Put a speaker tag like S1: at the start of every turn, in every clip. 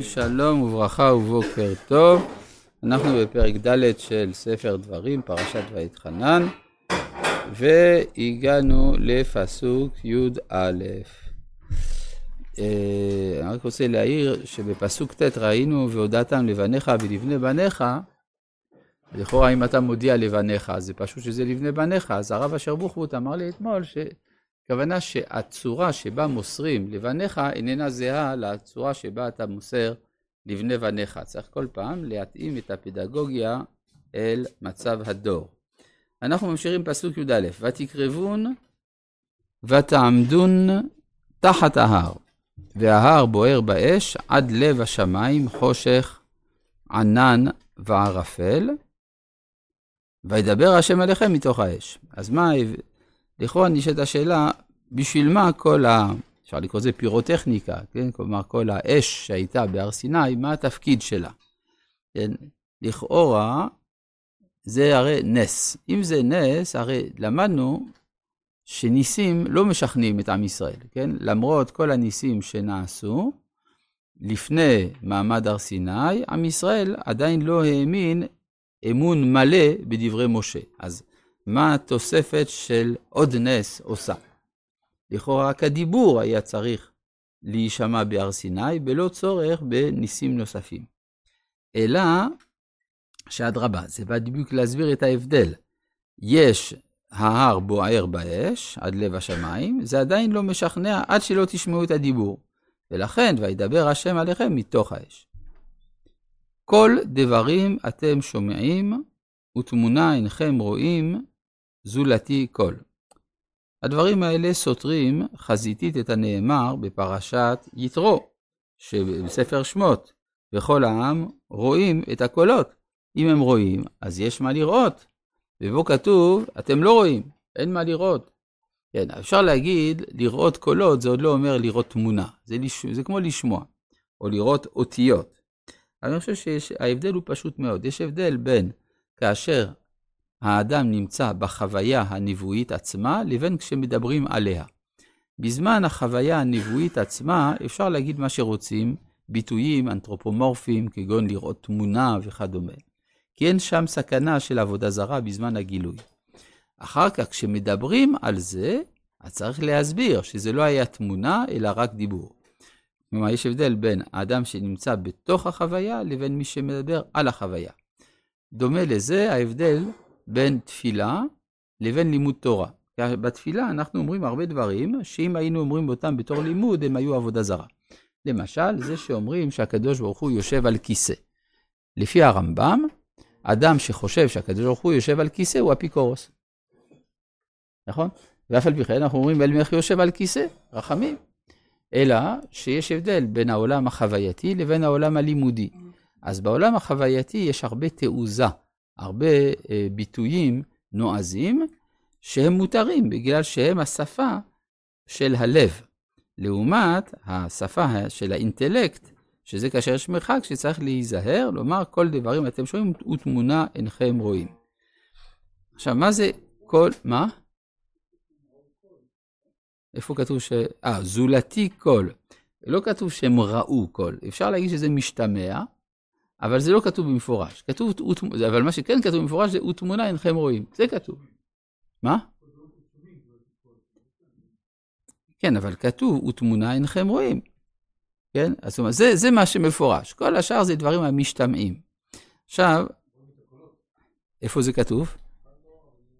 S1: שלום וברכה ובוקר טוב. אנחנו בפרק ד' של ספר דברים, פרשת ויתחנן, והגענו לפסוק י"א. אה, אני רק רוצה להעיר שבפסוק ט' ראינו והודעתם לבניך ולבני בניך, לכאורה אם אתה מודיע לבניך, זה פשוט שזה לבני בניך, אז הרב אשר בוחבוט אמר לי אתמול ש... הכוונה שהצורה שבה מוסרים לבניך איננה זהה לצורה שבה אתה מוסר לבני בניך. צריך כל פעם להתאים את הפדגוגיה אל מצב הדור. אנחנו ממשיכים פסוק י"א, ותקרבון ותעמדון תחת ההר, וההר בוער באש עד לב השמיים חושך ענן וערפל, וידבר השם עליכם מתוך האש. אז מה לכאורה נשאלת השאלה, בשביל מה כל ה... אפשר לקרוא לזה פירוטכניקה, כן? כלומר, כל האש שהייתה בהר סיני, מה התפקיד שלה? כן? לכאורה, זה הרי נס. אם זה נס, הרי למדנו שניסים לא משכנעים את עם ישראל, כן? למרות כל הניסים שנעשו, לפני מעמד הר סיני, עם ישראל עדיין לא האמין אמון מלא בדברי משה. אז מה התוספת של עוד נס עושה. לכאורה רק הדיבור היה צריך להישמע בהר סיני, בלא צורך בניסים נוספים. אלא שאדרבה, זה בא בדיוק להסביר את ההבדל. יש ההר בוער באש, עד לב השמיים, זה עדיין לא משכנע עד שלא תשמעו את הדיבור. ולכן, וידבר השם עליכם מתוך האש. כל דברים אתם שומעים, ותמונה אינכם רואים, זולתי כל. הדברים האלה סותרים חזיתית את הנאמר בפרשת יתרו, שבספר שמות, וכל העם רואים את הקולות. אם הם רואים, אז יש מה לראות. ובו כתוב, אתם לא רואים, אין מה לראות. כן, אפשר להגיד, לראות קולות זה עוד לא אומר לראות תמונה, זה, לש... זה כמו לשמוע, או לראות אותיות. אני חושב שההבדל הוא פשוט מאוד, יש הבדל בין כאשר האדם נמצא בחוויה הנבואית עצמה, לבין כשמדברים עליה. בזמן החוויה הנבואית עצמה, אפשר להגיד מה שרוצים, ביטויים אנתרופומורפיים, כגון לראות תמונה וכדומה. כי אין שם סכנה של עבודה זרה בזמן הגילוי. אחר כך, כשמדברים על זה, אז צריך להסביר שזה לא היה תמונה, אלא רק דיבור. כלומר, יש הבדל בין האדם שנמצא בתוך החוויה לבין מי שמדבר על החוויה. דומה לזה ההבדל בין תפילה לבין לימוד תורה. בתפילה אנחנו אומרים הרבה דברים שאם היינו אומרים אותם בתור לימוד, הם היו עבודה זרה. למשל, זה שאומרים שהקדוש ברוך הוא יושב על כיסא. לפי הרמב"ם, אדם שחושב שהקדוש ברוך הוא יושב על כיסא הוא אפיקורוס. נכון? ואף על פי כן אנחנו אומרים אל מלך יושב על כיסא, רחמים. אלא שיש הבדל בין העולם החווייתי לבין העולם הלימודי. אז בעולם החווייתי יש הרבה תעוזה הרבה אה, ביטויים נועזים שהם מותרים בגלל שהם השפה של הלב. לעומת השפה של האינטלקט, שזה כאשר יש מרחק שצריך להיזהר, לומר כל דברים אתם שומעים ותמונה אינכם רואים. עכשיו, מה זה כל, מה? איפה כתוב ש... אה, זולתי כל. לא כתוב שהם ראו כל. אפשר להגיד שזה משתמע, אבל זה לא כתוב במפורש. כתוב, אבל מה שכן כתוב במפורש זה ותמונה אינכם רואים. זה כתוב. מה? כן, אבל כתוב ותמונה אינכם רואים. כן? זאת אומרת, זה, זה מה שמפורש. כל השאר זה דברים המשתמעים. עכשיו, איפה זה כתוב?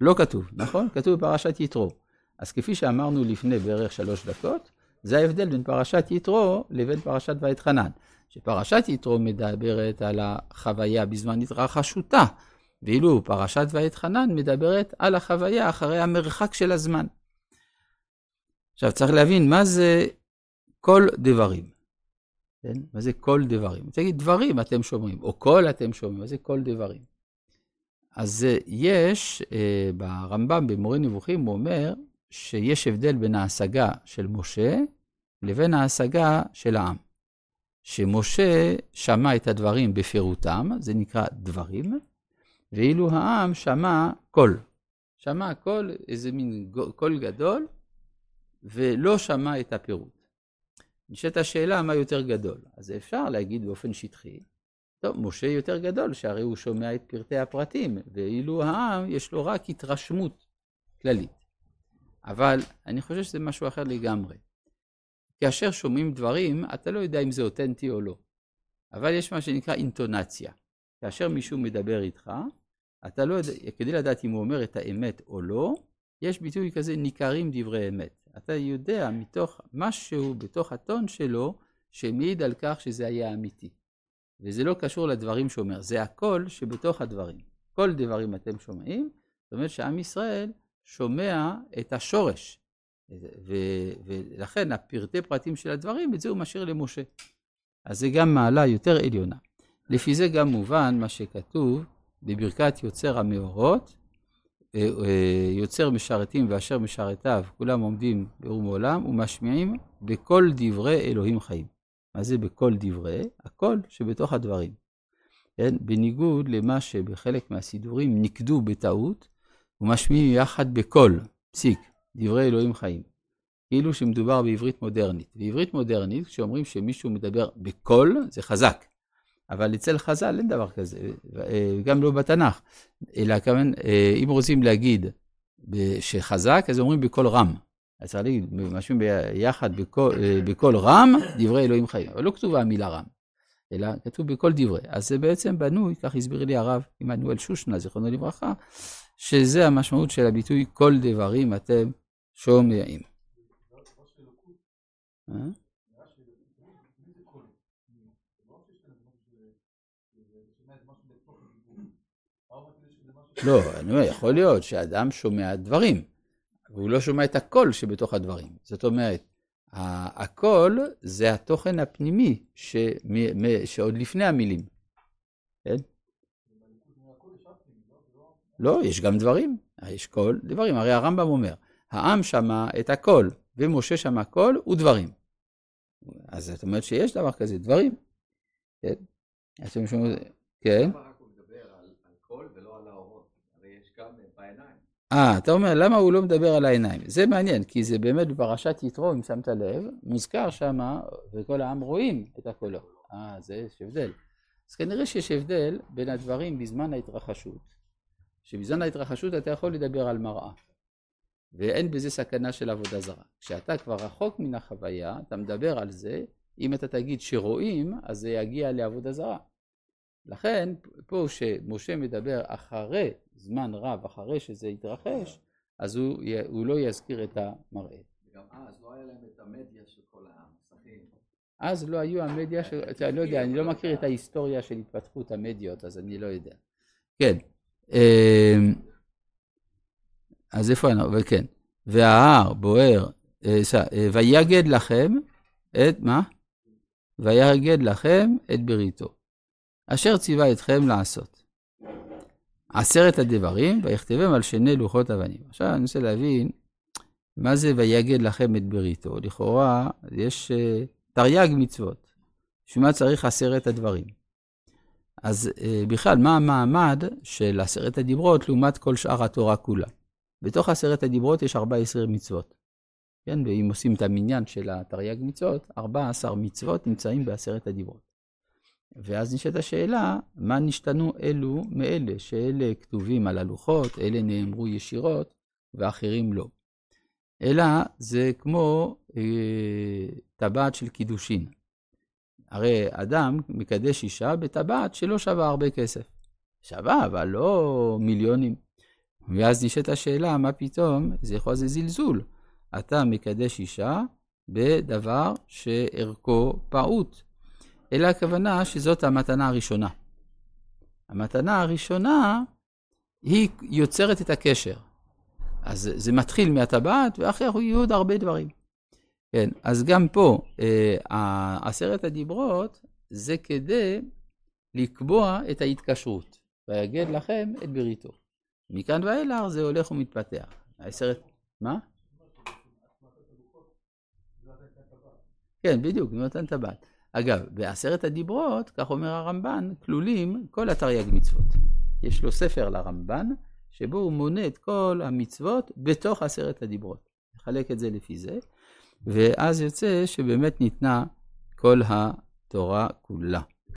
S1: לא כתוב, נכון? כתוב בפרשת יתרו. אז כפי שאמרנו לפני בערך שלוש דקות, זה ההבדל בין פרשת יתרו לבין פרשת ואתחנן. שפרשת יתרו מדברת על החוויה בזמן התרחשותה, ואילו פרשת ואתחנן מדברת על החוויה אחרי המרחק של הזמן. עכשיו צריך להבין מה זה כל דברים. כן? מה זה קול דברים? תגיד דברים אתם שומעים, או קול אתם שומעים, מה זה קול דברים? אז יש, אה, ברמב"ם במורה נבוכים, הוא אומר שיש הבדל בין ההשגה של משה לבין ההשגה של העם. שמשה שמע את הדברים בפירוטם, זה נקרא דברים, ואילו העם שמע קול. שמע קול, איזה מין קול גדול, ולא שמע את הפירוט. נשאלת השאלה מה יותר גדול. אז אפשר להגיד באופן שטחי, טוב, משה יותר גדול, שהרי הוא שומע את פרטי הפרטים, ואילו העם יש לו רק התרשמות כללית. אבל אני חושב שזה משהו אחר לגמרי. כאשר שומעים דברים, אתה לא יודע אם זה אותנטי או לא. אבל יש מה שנקרא אינטונציה. כאשר מישהו מדבר איתך, אתה לא יודע, כדי לדעת אם הוא אומר את האמת או לא, יש ביטוי כזה, ניכרים דברי אמת. אתה יודע מתוך משהו בתוך הטון שלו, שמעיד על כך שזה היה אמיתי. וזה לא קשור לדברים שהוא אומר, זה הכל שבתוך הדברים. כל דברים אתם שומעים, זאת אומרת שעם ישראל שומע את השורש. ו- ולכן הפרטי פרטים של הדברים, את זה הוא משאיר למשה. אז זה גם מעלה יותר עליונה. לפי זה גם מובן מה שכתוב בברכת יוצר המאורות, אה, אה, יוצר משרתים ואשר משרתיו, כולם עומדים ברום עולם ומשמיעים בכל דברי אלוהים חיים. מה זה בכל דברי? הכל שבתוך הדברים. כן? בניגוד למה שבחלק מהסידורים נקדו בטעות, ומשמיעים יחד בקול, פסיק, דברי אלוהים חיים. כאילו שמדובר בעברית מודרנית. בעברית מודרנית, כשאומרים שמישהו מדבר בקול, זה חזק. אבל אצל חז"ל אין דבר כזה, גם לא בתנ"ך. אלא כמובן, אם רוצים להגיד שחזק, אז אומרים בקול רם. אז צריך להגיד, משהו ביחד בקול, בקול רם, דברי אלוהים חיים. אבל לא כתובה המילה רם, אלא כתוב בכל דברי. אז זה בעצם בנוי, כך הסביר לי הרב עמנואל שושנה, זיכרונו לברכה, שזה המשמעות של הביטוי כל דברים אתם שומעים. אה? לא, אני אומר, יכול להיות שאדם שומע דברים, והוא לא שומע את הקול שבתוך הדברים. זאת אומרת, הקול זה התוכן הפנימי ש... שעוד לפני המילים. כן? לא, יש גם דברים, יש קול, דברים. הרי הרמב"ם אומר, העם שמע את הקול, ומשה שמע קול ודברים. אז זאת אומרת שיש דבר כזה, דברים. כן? כן? אה, אתה אומר, למה הוא לא מדבר על העיניים? זה מעניין, כי זה באמת בפרשת יתרו, אם שמת לב, מוזכר שמה, וכל העם רואים את הקולות. אה, זה יש הבדל. אז כנראה שיש הבדל בין הדברים בזמן ההתרחשות, שבזמן ההתרחשות אתה יכול לדבר על מראה, ואין בזה סכנה של עבודה זרה. כשאתה כבר רחוק מן החוויה, אתה מדבר על זה, אם אתה תגיד שרואים, אז זה יגיע לעבודה זרה. לכן, פה שמשה מדבר אחרי זמן רב, אחרי שזה יתרחש, אז הוא, הוא לא יזכיר את המראה.
S2: וגם אז לא היה להם את המדיה של כל המסכים.
S1: אז לא היו המדיה, של, אני לא יודע, אני לא מכיר את ההיסטוריה של התפתחות המדיות, אז אני לא יודע. כן. אמ, אז איפה אנחנו? וכן. וההר בוער, אה, אה, ויגד לכם את, מה? ויגד לכם את בריתו. אשר ציווה אתכם לעשות. עשרת הדברים, ויכתבם על שני לוחות אבנים. עכשיו אני רוצה להבין, מה זה ויגד לכם את בריתו? לכאורה, יש uh, תרי"ג מצוות. בשביל מה צריך עשרת הדברים? אז uh, בכלל, מה המעמד של עשרת הדיברות לעומת כל שאר התורה כולה? בתוך עשרת הדיברות יש 14 מצוות. כן, ואם עושים את המניין של התרי"ג מצוות, 14 מצוות נמצאים בעשרת הדיברות. ואז נשאלת השאלה, מה נשתנו אלו מאלה, שאלה כתובים על הלוחות, אלה נאמרו ישירות, ואחרים לא. אלא זה כמו אה, טבעת של קידושין. הרי אדם מקדש אישה בטבעת שלא שווה הרבה כסף. שווה, אבל לא מיליונים. ואז נשאלת השאלה, מה פתאום, זה יכול להיות זלזול. אתה מקדש אישה בדבר שערכו פעוט. אלא הכוונה שזאת המתנה הראשונה. המתנה הראשונה היא יוצרת את הקשר. אז זה מתחיל מהטבעת, ואחר כך יהיו עוד הרבה דברים. כן, אז גם פה, אה, עשרת הדיברות זה כדי לקבוע את ההתקשרות, ויגד לכם את בריתו. מכאן ואילך זה הולך ומתפתח. העשרת, מה? כן, בדיוק, נותן טבעת. אגב, בעשרת הדיברות, כך אומר הרמב"ן, כלולים כל התרי"ג מצוות. יש לו ספר לרמב"ן, שבו הוא מונה את כל המצוות בתוך עשרת הדיברות. נחלק את זה לפי זה. ואז יוצא שבאמת ניתנה כל התורה כולה.